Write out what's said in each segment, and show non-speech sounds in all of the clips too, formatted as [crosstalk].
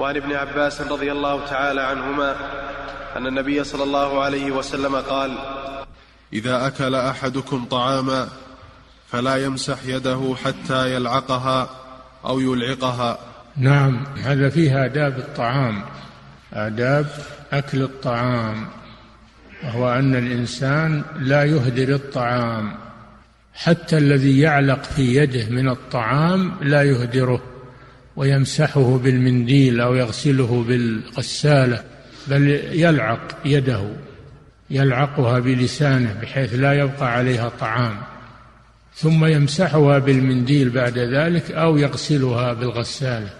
وعن ابن عباس رضي الله تعالى عنهما أن النبي صلى الله عليه وسلم قال إذا أكل أحدكم طعاما فلا يمسح يده حتى يلعقها أو يلعقها. نعم هذا فيه آداب الطعام. آداب أكل الطعام وهو أن الإنسان لا يهدر الطعام. حتى الذي يعلق في يده من الطعام لا يهدره. ويمسحه بالمنديل أو يغسله بالغسالة بل يلعق يده يلعقها بلسانه بحيث لا يبقى عليها طعام ثم يمسحها بالمنديل بعد ذلك أو يغسلها بالغسالة.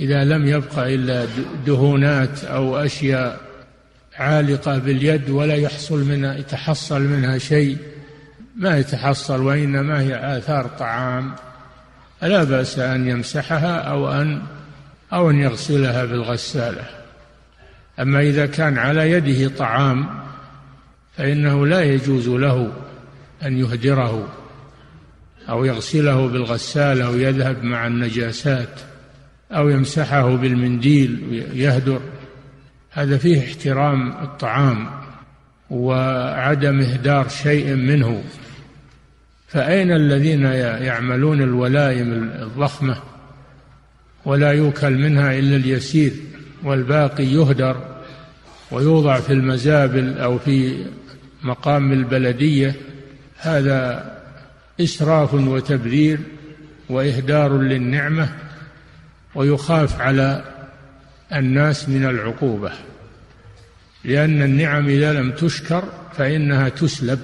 إذا لم يبق إلا دهونات أو أشياء عالقة باليد ولا يحصل منها يتحصل منها شيء ما يتحصل وإنما هي آثار طعام. لا بأس أن يمسحها أو أن أو أن يغسلها بالغسالة. أما إذا كان على يده طعام فإنه لا يجوز له أن يهدره أو يغسله بالغسالة ويذهب مع النجاسات أو يمسحه بالمنديل يهدر هذا فيه احترام الطعام وعدم إهدار شيء منه. فأين الذين يعملون الولائم الضخمة ولا يوكل منها إلا اليسير والباقي يهدر ويوضع في المزابل أو في مقام البلدية؟ هذا إسراف وتبذير وإهدار للنعمة ويخاف على الناس من العقوبة لأن النعم إذا لم تشكر فإنها تسلب.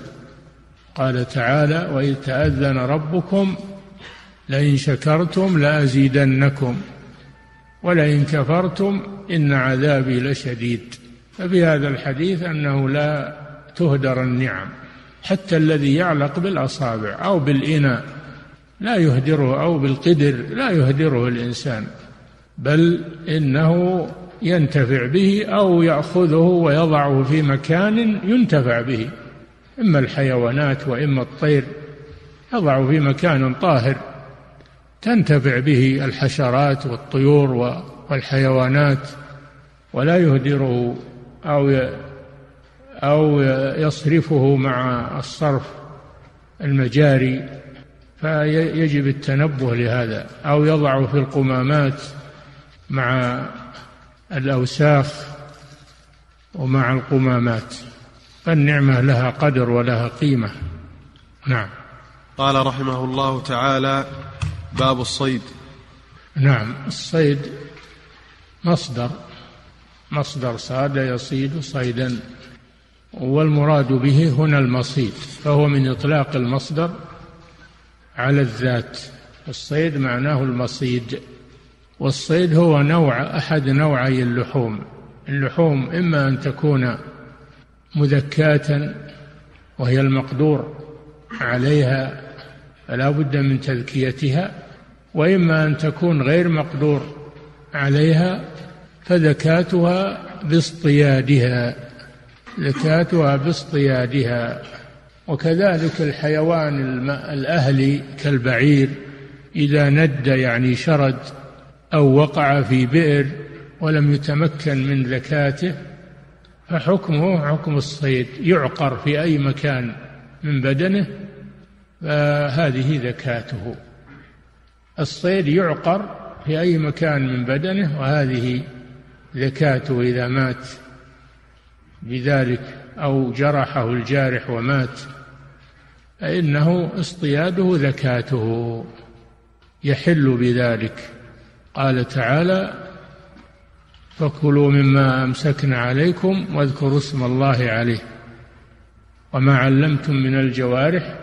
قال تعالى وإذ تأذن ربكم لئن شكرتم لأزيدنكم ولئن كفرتم إن عذابي لشديد ففي هذا الحديث أنه لا تهدر النعم حتى الذي يعلق بالأصابع أو بالإناء لا يهدره أو بالقدر لا يهدره الإنسان بل إنه ينتفع به أو يأخذه ويضعه في مكان ينتفع به إما الحيوانات وإما الطير يضعه في مكان طاهر تنتفع به الحشرات والطيور والحيوانات ولا يهدره أو أو يصرفه مع الصرف المجاري فيجب التنبه لهذا. أو يضعه في القمامات مع الأوساخ ومع القمامات. فالنعمة لها قدر ولها قيمة. نعم. قال رحمه الله تعالى باب الصيد. نعم. الصيد مصدر. مصدر صاد يصيد صيدا. والمراد به هنا المصيد فهو من إطلاق المصدر على الذات. الصيد معناه المصيد. والصيد هو نوع أحد نوعي اللحوم. اللحوم إما أن تكون مذكاة وهي المقدور عليها فلا بد من تذكيتها وإما أن تكون غير مقدور عليها فذكاتها باصطيادها زكاتها باصطيادها. وكذلك الحيوان الأهلي كالبعير إذا ند يعني شرد أو وقع في بئر ولم يتمكن من ذكاته فحكمه حكم الصيد يعقر في أي مكان من بدنه فهذه ذكاته الصيد يعقر في أي مكان من بدنه وهذه ذكاته إذا مات بذلك أو جرحه الجارح ومات فإنه اصطياده ذكاته يحل بذلك. قال تعالى فكلوا مما أمسكن عليكم واذكروا اسم الله عليه. وما علمتم من الجوارح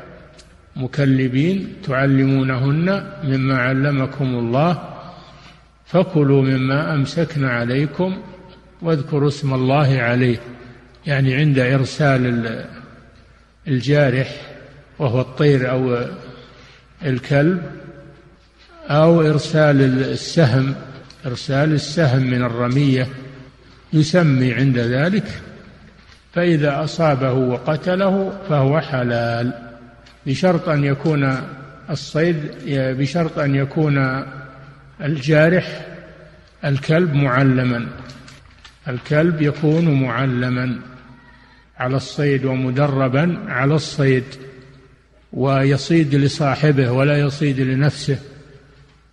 مكلبين تعلمونهن مما علمكم الله. فكلوا مما أمسكن عليكم واذكروا اسم الله عليه. يعني عند إرسال الجارح وهو الطير أو الكلب أو إرسال السهم إرسال السهم من الرمية يسمي عند ذلك فإذا أصابه وقتله فهو حلال بشرط أن يكون الصيد بشرط أن يكون الجارح الكلب معلما الكلب يكون معلما على الصيد ومدربا على الصيد ويصيد لصاحبه ولا يصيد لنفسه.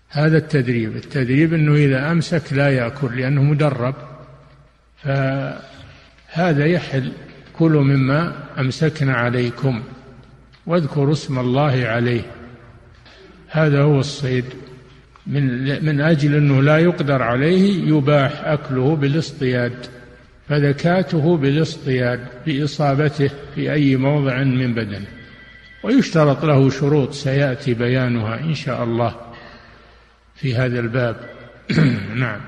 هذا التدريب. التدريب إنه إذا أمسك لا يأكل لأنه مدرب. فهذا يحل. كلوا مما أمسكنا عليكم واذكروا اسم الله عليه. هذا هو الصيد. من من أجل إنه لا يقدر عليه يباح أكله بالاصطياد. فذكاته بالاصطياد بإصابته في أي موضع من بدنه. ويشترط له شروط. سيأتي بيانها إن شاء الله. في هذا الباب. [clears throat] نعم.